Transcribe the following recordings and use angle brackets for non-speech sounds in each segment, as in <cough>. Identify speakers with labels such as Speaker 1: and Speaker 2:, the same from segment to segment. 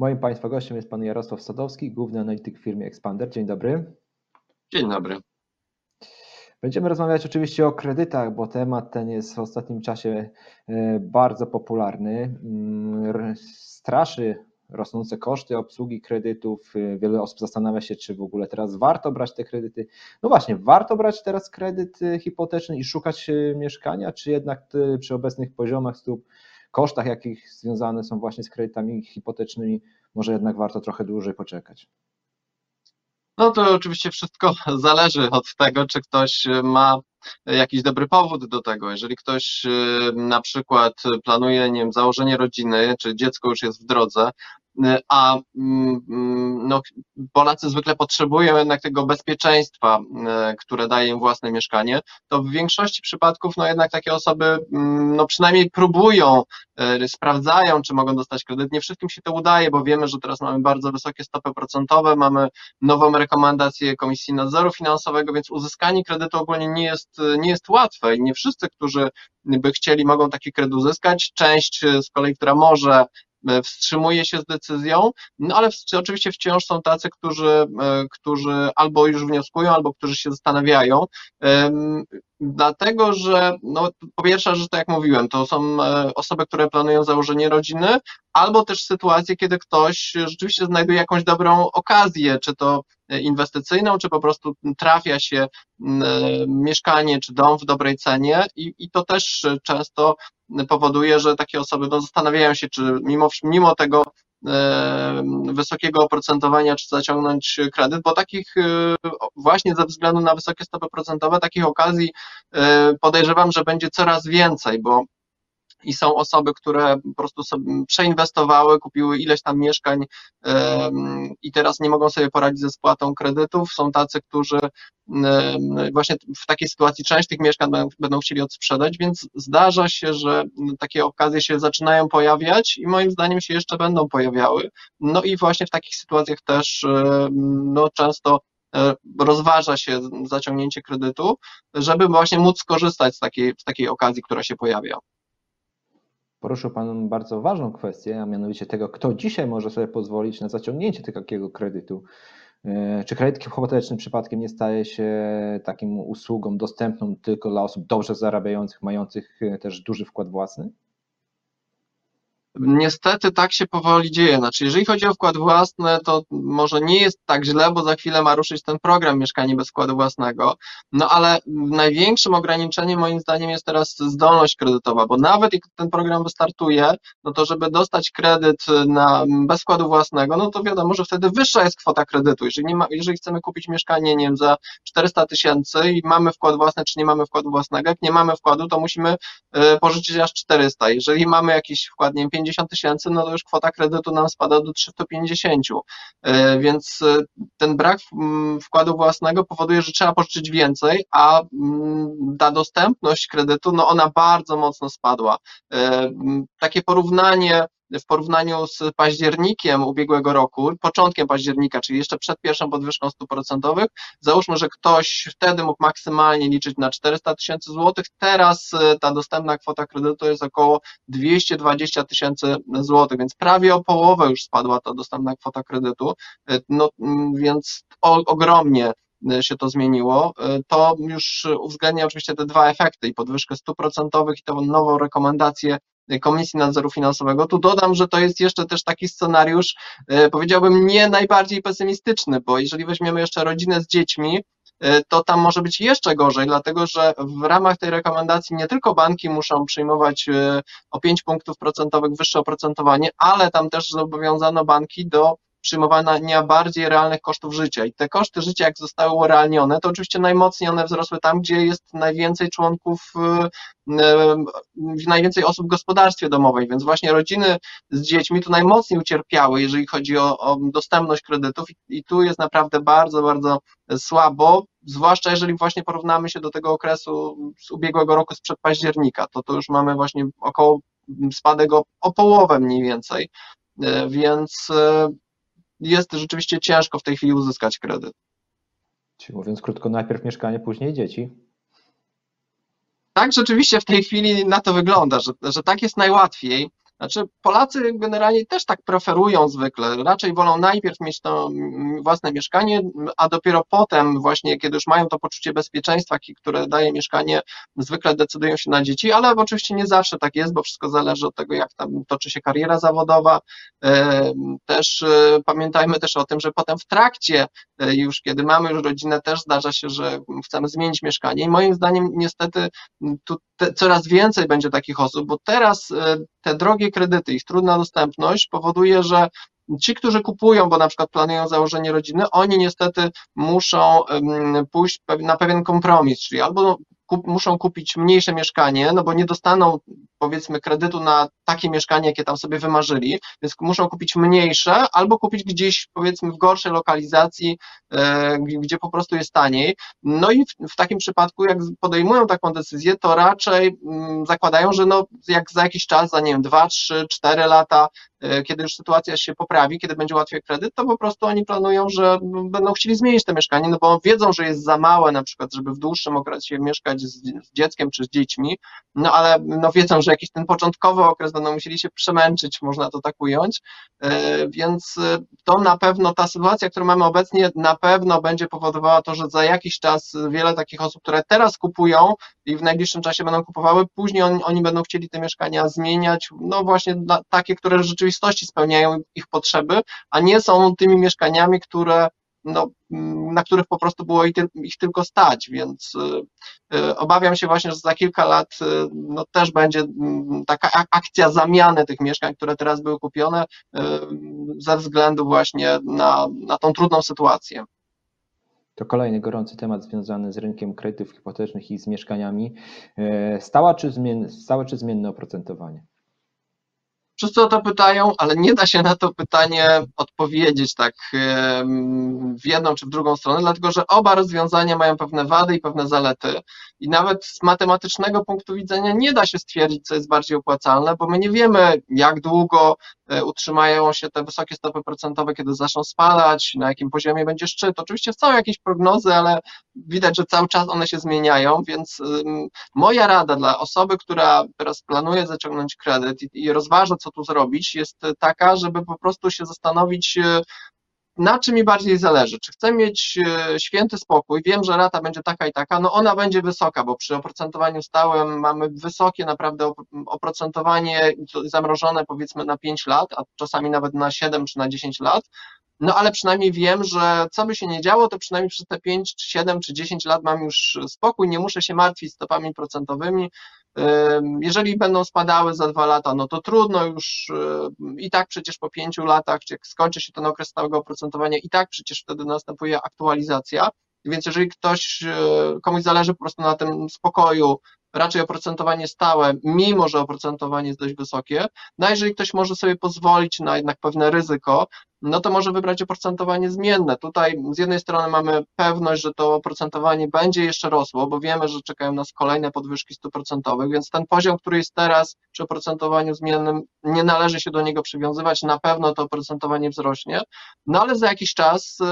Speaker 1: Moim Państwa gościem jest Pan Jarosław Sadowski, główny analityk w firmie Expander. Dzień dobry.
Speaker 2: Dzień dobry.
Speaker 1: Będziemy rozmawiać oczywiście o kredytach, bo temat ten jest w ostatnim czasie e, bardzo popularny. Mm, straszy rosnące koszty obsługi kredytów. E, wiele osób zastanawia się, czy w ogóle teraz warto brać te kredyty. No właśnie, warto brać teraz kredyt e, hipoteczny i szukać mieszkania, czy jednak przy obecnych poziomach stóp kosztach, jakich związane są właśnie z kredytami hipotecznymi, może jednak warto trochę dłużej poczekać.
Speaker 2: No to oczywiście wszystko <laughs> zależy od tego, czy ktoś ma jakiś dobry powód do tego. Jeżeli ktoś y, na przykład planuje, nie wiem, założenie rodziny, czy dziecko już jest w drodze, a mm, no, Polacy zwykle potrzebują jednak tego bezpieczeństwa, e, które daje im własne mieszkanie, to w większości przypadków no jednak takie osoby mm, no przynajmniej próbują, e, sprawdzają, czy mogą dostać kredyt. Nie wszystkim się to udaje, bo wiemy, że teraz mamy bardzo wysokie stopy procentowe, mamy nową rekomendację Komisji Nadzoru Finansowego, więc uzyskanie kredytu ogólnie nie jest, nie jest łatwe i nie wszyscy, którzy by chcieli, mogą taki kredyt uzyskać. Część z kolei, która może wstrzymuje się z decyzją, no ale oczywiście wciąż są tacy, którzy, e, którzy albo już wnioskują, albo którzy się zastanawiają. Dlatego, że no, po pierwsze, że tak jak mówiłem, to są e, osoby, które planują założenie rodziny, albo też sytuacje, kiedy ktoś rzeczywiście znajduje jakąś dobrą okazję, czy to inwestycyjną, czy po prostu trafia się mieszkanie czy dom w dobrej cenie i, i to też często powoduje, że takie osoby no, zastanawiają się, czy mimo, mimo tego e, wysokiego oprocentowania, czy zaciągnąć kredyt, bo takich e, właśnie ze względu na wysokie stopy procentowe, takich okazji e, podejrzewam, że będzie coraz więcej, bo i są osoby, które po prostu sobie przeinwestowały, kupiły ileś tam mieszkań i teraz nie mogą sobie poradzić ze spłatą kredytów. Są tacy, którzy właśnie w takiej sytuacji część tych mieszkań będą chcieli odsprzedać, więc zdarza się, że takie okazje się zaczynają pojawiać i moim zdaniem się jeszcze będą pojawiały. No i właśnie w takich sytuacjach też no, często e, rozważa się zaciągnięcie kredytu, żeby właśnie móc skorzystać z takiej, z takiej okazji, która się pojawia.
Speaker 1: Poruszył Pan bardzo ważną kwestię, a mianowicie tego, kto dzisiaj może sobie pozwolić na zaciągnięcie takiego kredytu. E, czy kredyt hipoteczny przypadkiem nie staje się takim usługą dostępną tylko dla osób dobrze zarabiających, mających e, też duży wkład własny?
Speaker 2: Niestety tak się powoli dzieje. Znaczy, jeżeli chodzi o wkład własny, to może nie jest tak źle, bo za chwilę ma ruszyć ten program Mieszkanie bez wkładu własnego. No ale największym ograniczeniem moim zdaniem jest teraz zdolność kredytowa, bo nawet jak ten program wystartuje, no to żeby dostać kredyt na, bez wkładu własnego, no to wiadomo, że wtedy wyższa jest kwota kredytu. Jeżeli, nie ma, jeżeli chcemy kupić mieszkanie, nie wiem, za 400 tysięcy i mamy wkład własny, czy nie mamy wkładu własnego, jak nie mamy wkładu, to musimy y, pożyczyć aż 400. Jeżeli mamy jakiś wkład, nie wiem, 50 tysięcy, no to już kwota kredytu nam spada do 350. E, więc e, ten brak mm, wkładu własnego powoduje, że trzeba pożyczyć więcej, a mm, ta dostępność kredytu, no ona bardzo mocno spadła. E, takie porównanie w porównaniu z październikiem ubiegłego roku, początkiem października, czyli jeszcze przed pierwszą podwyżką stóp procentowych, załóżmy, że ktoś wtedy mógł maksymalnie liczyć na 400 tysięcy złotych, teraz e, ta dostępna kwota kredytu jest około 220 tysięcy złotych, więc prawie o połowę już spadła ta dostępna kwota kredytu, e, no więc o, ogromnie e, się to zmieniło, to już uwzględnia oczywiście te dwa efekty, i podwyżkę stóp procentowych i tę nową rekomendację Komisji Nadzoru Finansowego. Tu dodam, że to jest jeszcze też taki scenariusz, e, powiedziałbym, nie najbardziej pesymistyczny, bo jeżeli weźmiemy jeszcze rodzinę z dziećmi, e, to tam może być jeszcze gorzej, dlatego że w ramach tej rekomendacji nie tylko banki muszą przyjmować e, o 5 punktów procentowych wyższe oprocentowanie, ale tam też zobowiązano banki do przyjmowania bardziej realnych kosztów życia. I te koszty życia, jak zostały urealnione, to oczywiście najmocniej one wzrosły tam, gdzie jest najwięcej członków, y, y, najwięcej osób w gospodarstwie domowej, więc właśnie rodziny z dziećmi tu najmocniej ucierpiały, jeżeli chodzi o, o dostępność kredytów. I, tu jest naprawdę bardzo, bardzo słabo, zwłaszcza jeżeli właśnie porównamy się do tego okresu z ubiegłego roku, sprzed października, to to już mamy właśnie około spadek o, o połowę mniej więcej, y, więc jest rzeczywiście ciężko w tej chwili uzyskać kredyt.
Speaker 1: Czyli mówiąc krótko, najpierw mieszkanie, później dzieci.
Speaker 2: Tak, rzeczywiście w tej chwili na to wygląda, że, że tak jest najłatwiej. Znaczy, Polacy generalnie też tak preferują zwykle. Raczej wolą najpierw mieć to własne mieszkanie, a dopiero potem, właśnie kiedy już mają to poczucie bezpieczeństwa, które daje mieszkanie, zwykle decydują się na dzieci, ale oczywiście nie zawsze tak jest, bo wszystko zależy od tego, jak tam toczy się kariera zawodowa. Też e, pamiętajmy też o tym, że potem w trakcie, e, już kiedy mamy już rodzinę, też zdarza się, że chcemy zmienić mieszkanie i moim zdaniem niestety tu te, coraz więcej będzie takich osób, bo teraz e, te drogie kredyty, ich trudna dostępność powoduje, że ci, którzy kupują, bo na przykład planują założenie rodziny, oni niestety muszą pójść na pewien kompromis, czyli albo muszą kupić mniejsze mieszkanie, no bo nie dostaną powiedzmy kredytu na takie mieszkanie, jakie tam sobie wymarzyli, więc muszą kupić mniejsze albo kupić gdzieś powiedzmy w gorszej lokalizacji, e, gdzie po prostu jest taniej. No i w, w, takim przypadku, jak podejmują taką decyzję, to raczej mm, zakładają, że no jak za jakiś czas, za nie wiem, 2, 3, 4 lata, e, kiedy już sytuacja się poprawi, kiedy będzie łatwiej kredyt, to po prostu oni planują, że będą chcieli zmienić to mieszkanie, no bo wiedzą, że jest za małe na przykład, żeby w dłuższym okresie mieszkać z, dzieckiem czy z dziećmi, no ale no wiedzą, że jakiś ten początkowy okres będą musieli się przemęczyć, można to tak ująć, e, więc e, to na pewno ta sytuacja, którą mamy obecnie, na pewno będzie powodowała to, że za jakiś czas wiele takich osób, które teraz kupują i w najbliższym czasie będą kupowały, później oni, oni będą chcieli te mieszkania zmieniać, no właśnie takie, które w rzeczywistości spełniają ich potrzeby, a nie są tymi mieszkaniami, które no, na których po prostu było ich tylko stać, więc y, y, obawiam się właśnie, że za kilka lat y, no, też będzie mm, taka akcja zamiany tych mieszkań, które teraz były kupione ze względu właśnie na, na tą trudną sytuację.
Speaker 1: To kolejny gorący temat związany z rynkiem kredytów hipotecznych i z mieszkaniami. E, stałe czy, zmienne, stałe czy zmienne oprocentowanie?
Speaker 2: Wszyscy o to pytają, ale nie da się na to pytanie odpowiedzieć tak w jedną czy w drugą stronę, dlatego że oba rozwiązania mają pewne wady i pewne zalety. I nawet z matematycznego punktu widzenia nie da się stwierdzić, co jest bardziej opłacalne, bo my nie wiemy, jak długo utrzymają się te wysokie stopy procentowe, kiedy zaczną spadać, na jakim poziomie będzie szczyt. Oczywiście są jakieś prognozy, ale widać, że cały czas one się zmieniają, więc moja rada dla osoby, która teraz planuje zaciągnąć kredyt i, rozważa, co tu zrobić, jest taka, żeby po prostu się zastanowić, e, na czym mi bardziej zależy. Czy chcę mieć e, święty spokój, wiem, że rata będzie taka i taka, no ona będzie wysoka, bo przy oprocentowaniu stałym mamy wysokie naprawdę oprocentowanie zamrożone powiedzmy na 5 lat, a czasami nawet na 7 czy na 10 lat, no ale przynajmniej wiem, że co by się nie działo, to przynajmniej przez te 5, 7 czy 10 lat mam już spokój, nie muszę się martwić stopami procentowymi. Jeżeli będą spadały za dwa lata, no to trudno już i tak przecież po pięciu latach, jak skończy się ten okres stałego oprocentowania, i tak przecież wtedy następuje aktualizacja. Więc jeżeli ktoś, e, komuś zależy po prostu na tym spokoju, raczej oprocentowanie stałe, mimo że oprocentowanie jest dość wysokie. No a jeżeli ktoś może sobie pozwolić na jednak pewne ryzyko, no to może wybrać oprocentowanie zmienne. Tutaj z jednej strony mamy pewność, że to oprocentowanie będzie jeszcze rosło, bo wiemy, że czekają nas kolejne podwyżki stóp procentowych, więc ten poziom, który jest teraz przy oprocentowaniu zmiennym, nie należy się do niego przywiązywać, na pewno to oprocentowanie wzrośnie, no ale za jakiś czas y,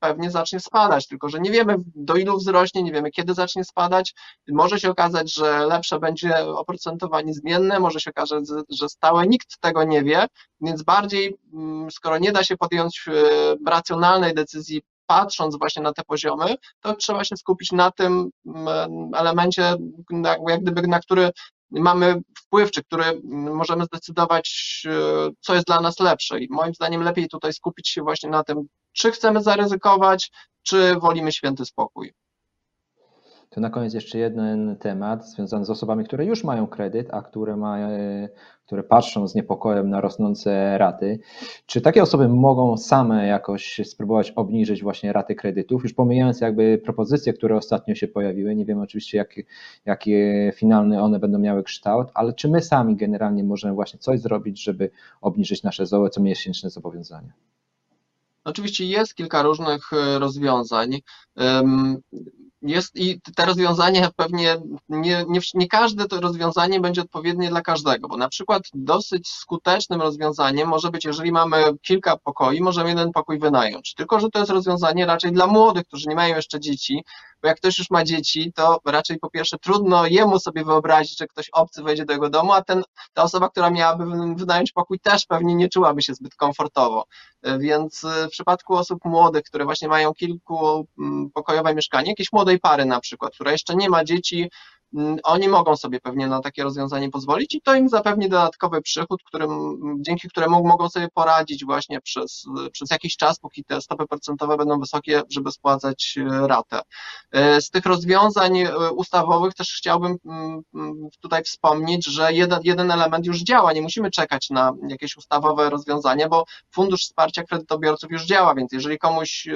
Speaker 2: pewnie zacznie spadać, tylko że nie wiemy do ilu wzrośnie, nie wiemy kiedy zacznie spadać. Może się okazać, że lepsze będzie oprocentowanie zmienne, może się okazać, że stałe, nikt tego nie wie, więc bardziej, mm, skoro nie da się podjąć e, racjonalnej decyzji patrząc właśnie na te poziomy, to trzeba się skupić na tym mm, elemencie, jak gdyby, na który mamy wpływ, czy który możemy zdecydować, e, co jest dla nas lepsze. I moim zdaniem lepiej tutaj skupić się właśnie na tym, czy chcemy zaryzykować, czy wolimy święty spokój.
Speaker 1: To na koniec jeszcze jeden temat związany z osobami, które już mają kredyt, a które, ma, które patrzą z niepokojem na rosnące raty. Czy takie osoby mogą same jakoś spróbować obniżyć właśnie raty kredytów? Już pomijając jakby propozycje, które ostatnio się pojawiły, nie wiem oczywiście jaki, jaki finalny one będą miały kształt, ale czy my sami generalnie możemy właśnie coś zrobić, żeby obniżyć nasze comiesięczne zobowiązania?
Speaker 2: Oczywiście jest kilka różnych e, rozwiązań. Jest i te rozwiązania pewnie nie, nie, nie każde to rozwiązanie będzie odpowiednie dla każdego, bo na przykład dosyć skutecznym rozwiązaniem może być, jeżeli mamy kilka pokoi, możemy jeden pokój wynająć. Tylko, że to jest rozwiązanie raczej dla młodych, którzy nie mają jeszcze dzieci, bo jak ktoś już ma dzieci, to raczej po pierwsze trudno jemu sobie wyobrazić, że ktoś obcy wejdzie do jego domu, a ten, ta osoba, która miałaby wynająć pokój też pewnie nie czułaby się zbyt komfortowo. Więc w przypadku osób młodych, które właśnie mają kilkupokojowe mieszkanie, jakiejś młodej pary na przykład, która jeszcze nie ma dzieci, Mm, oni mogą sobie pewnie na takie rozwiązanie pozwolić i to im zapewni dodatkowy przychód, którym, dzięki któremu mogą sobie poradzić właśnie przez, przez jakiś czas, póki te stopy procentowe będą wysokie, żeby spłacać e, ratę. E, z tych rozwiązań e, ustawowych też chciałbym mm, mm, tutaj wspomnieć, że jeden, jeden element już działa, nie musimy czekać na jakieś ustawowe rozwiązanie, bo Fundusz Wsparcia Kredytobiorców już działa, więc jeżeli komuś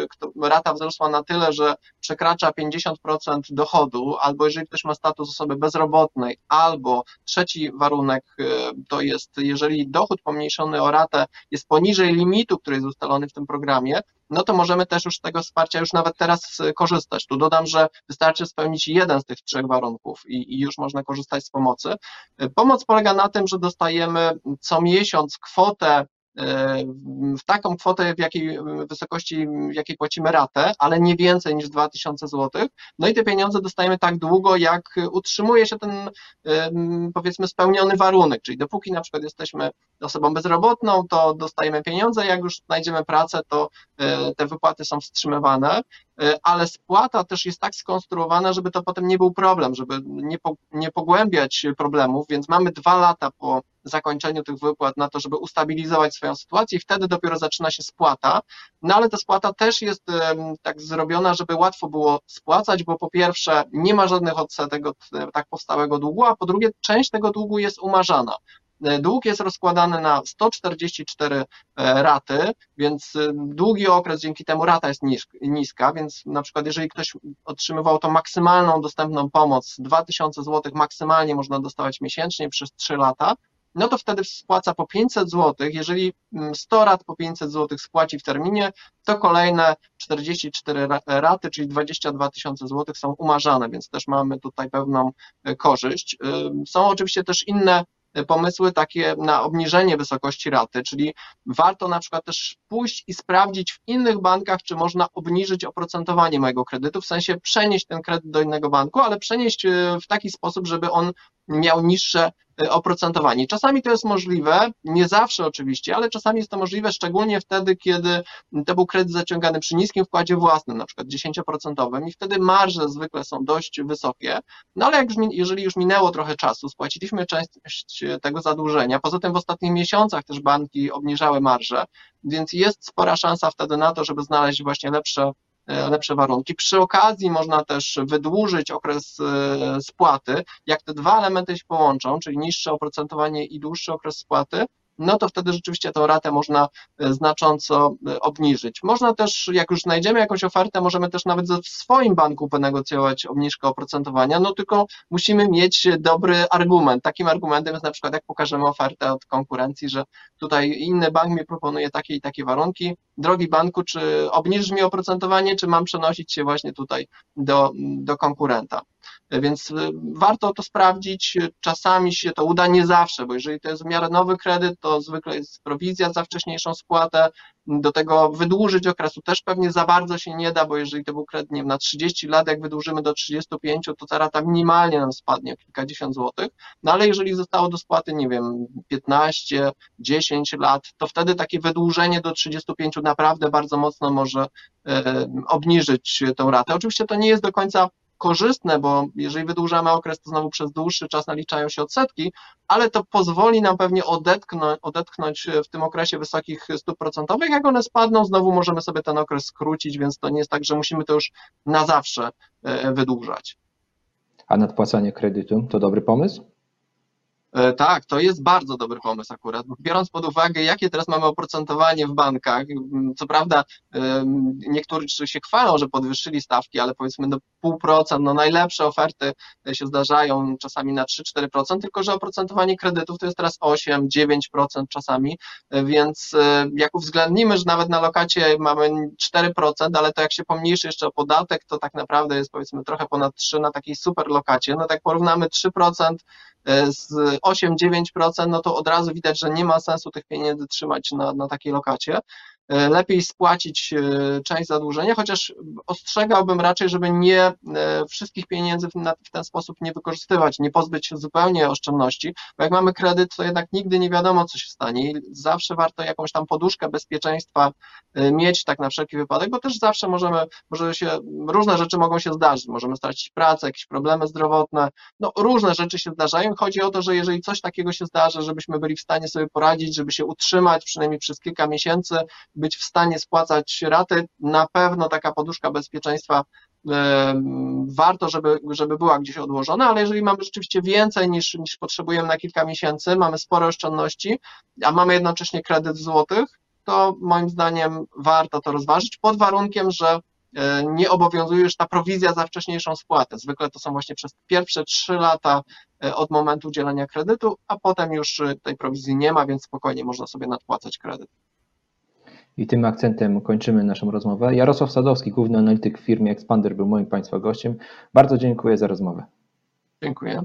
Speaker 2: rata wzrosła na tyle, że przekracza 50% dochodu, albo jeżeli ktoś ma status osoby bezrobotnej, albo trzeci warunek y, to jest, jeżeli dochód pomniejszony o ratę jest poniżej limitu, który jest ustalony w tym programie, no to możemy też już z tego wsparcia już nawet teraz y, korzystać. Tu dodam, że wystarczy spełnić jeden z tych trzech warunków i, i, już można korzystać z pomocy. Y, pomoc polega na tym, że dostajemy co miesiąc kwotę w taką kwotę, w jakiej wysokości, w jakiej płacimy ratę, ale nie więcej niż 2000 zł. No i te pieniądze dostajemy tak długo, jak utrzymuje się ten powiedzmy spełniony warunek, czyli dopóki na przykład jesteśmy osobą bezrobotną, to dostajemy pieniądze, jak już znajdziemy pracę, to e, te wypłaty są wstrzymywane, e, ale spłata też jest tak skonstruowana, żeby to potem nie był problem, żeby nie, po, nie pogłębiać problemów, więc mamy dwa lata po zakończeniu tych wypłat na to, żeby ustabilizować swoją sytuację i wtedy dopiero zaczyna się spłata. No ale ta spłata też jest tak zrobiona, żeby łatwo było spłacać, bo po pierwsze nie ma żadnych odsetek od tak powstałego długu, a po drugie część tego długu jest umarzana. E, dług jest rozkładany na 144 e, raty, więc e, długi okres, dzięki temu rata jest niska, więc na przykład jeżeli ktoś otrzymywał tą maksymalną dostępną pomoc, 2000 zł maksymalnie można dostawać miesięcznie przez 3 lata, no to wtedy spłaca po 500 zł. Jeżeli 100 mm, rat po 500 zł spłaci w terminie, to kolejne 44 raty, czyli 22 tysiące złotych są umarzane, więc też mamy tutaj pewną korzyść. Są oczywiście też inne pomysły takie na obniżenie wysokości raty, czyli warto na przykład też pójść i sprawdzić w innych bankach, czy można obniżyć oprocentowanie mojego kredytu, w sensie przenieść ten kredyt do innego banku, ale przenieść e, w taki sposób, żeby on miał niższe e, oprocentowanie. Czasami to jest możliwe, nie zawsze oczywiście, ale czasami jest to możliwe, szczególnie wtedy, kiedy to był kredyt zaciągany przy niskim wkładzie własnym, na przykład 10% i wtedy marże zwykle są dość wysokie, no ale jak już, jeżeli już minęło trochę czasu, spłaciliśmy część tego zadłużenia, poza tym w ostatnich miesiącach też banki obniżały marże, więc jest spora szansa wtedy na to, żeby znaleźć właśnie lepsze lepsze warunki. Przy okazji można też wydłużyć okres e, spłaty. Jak te dwa elementy się połączą, czyli niższe oprocentowanie i dłuższy okres spłaty, no to wtedy rzeczywiście tę ratę można e, znacząco obniżyć. Można też, jak już znajdziemy jakąś ofertę, możemy też nawet w swoim banku wynegocjować obniżkę oprocentowania, no tylko musimy mieć dobry argument. Takim argumentem jest na przykład, jak pokażemy ofertę od konkurencji, że tutaj inny bank mi proponuje takie i takie warunki, drogi banku, czy obniżysz mi oprocentowanie, czy mam przenosić się właśnie tutaj do, do konkurenta. Więc y, warto to sprawdzić. Czasami się to uda, nie zawsze, bo jeżeli to jest w miarę nowy kredyt, to zwykle jest prowizja za wcześniejszą spłatę. Do tego wydłużyć okresu też pewnie za bardzo się nie da, bo jeżeli to był kredyt nie wiem, na 30 lat, jak wydłużymy do 35, to ta rata minimalnie nam spadnie kilkadziesiąt złotych. No ale jeżeli zostało do spłaty, nie wiem, 15, 10 lat, to wtedy takie wydłużenie do 35 naprawdę bardzo mocno może e, obniżyć tę ratę. Oczywiście to nie jest do końca korzystne, bo jeżeli wydłużamy okres, to znowu przez dłuższy czas naliczają się odsetki, ale to pozwoli nam pewnie odetchnąć, odetchnąć w tym okresie wysokich stóp procentowych. Jak one spadną, znowu możemy sobie ten okres skrócić, więc to nie jest tak, że musimy to już na zawsze e, wydłużać.
Speaker 1: A nadpłacanie kredytu to dobry pomysł?
Speaker 2: E, tak, to jest bardzo dobry pomysł akurat. Biorąc pod uwagę, jakie teraz mamy oprocentowanie w bankach, co prawda niektórzy się chwalą, że podwyższyli stawki, ale powiedzmy do pół procent, no najlepsze oferty się zdarzają czasami na 3-4%, tylko że oprocentowanie kredytów to jest teraz 8-9% czasami, więc e, jak uwzględnimy, że nawet na lokacie mamy 4%, ale to jak się pomniejszy jeszcze o podatek, to tak naprawdę jest powiedzmy trochę ponad 3 na takiej super lokacie, no tak porównamy 3% E, z 8-9%, no to od razu widać, że nie ma sensu tych pieniędzy trzymać na, na takiej lokacie. E, lepiej spłacić e, część zadłużenia, chociaż ostrzegałbym raczej, żeby nie e, wszystkich pieniędzy w ten sposób nie wykorzystywać, nie pozbyć się zupełnie oszczędności, bo jak mamy kredyt, to jednak nigdy nie wiadomo, co się stanie i zawsze warto jakąś tam poduszkę bezpieczeństwa mieć tak na wszelki wypadek, bo też zawsze możemy, może się, różne rzeczy mogą się zdarzyć, możemy stracić pracę, jakieś problemy zdrowotne, no różne rzeczy się zdarzają, chodzi o to, że jeżeli coś takiego się zdarzy, żebyśmy byli w stanie sobie poradzić, żeby się utrzymać przynajmniej przez kilka miesięcy, być w stanie spłacać raty, na pewno taka poduszka bezpieczeństwa warto, żeby, żeby była gdzieś odłożona, ale jeżeli mamy rzeczywiście więcej niż, niż potrzebujemy na kilka miesięcy, mamy spore oszczędności, a mamy jednocześnie kredyt w złotych, to moim zdaniem warto to rozważyć pod warunkiem, że e, nie obowiązuje już ta prowizja za wcześniejszą spłatę. Zwykle to są właśnie przez pierwsze trzy lata e, od momentu udzielenia kredytu, a potem już e, tej prowizji nie ma, więc spokojnie można sobie nadpłacać kredyt.
Speaker 1: I tym akcentem kończymy naszą rozmowę. Jarosław Sadowski, główny analityk w firmie Expander, był moim Państwa gościem. Bardzo dziękuję za rozmowę.
Speaker 2: Dziękuję.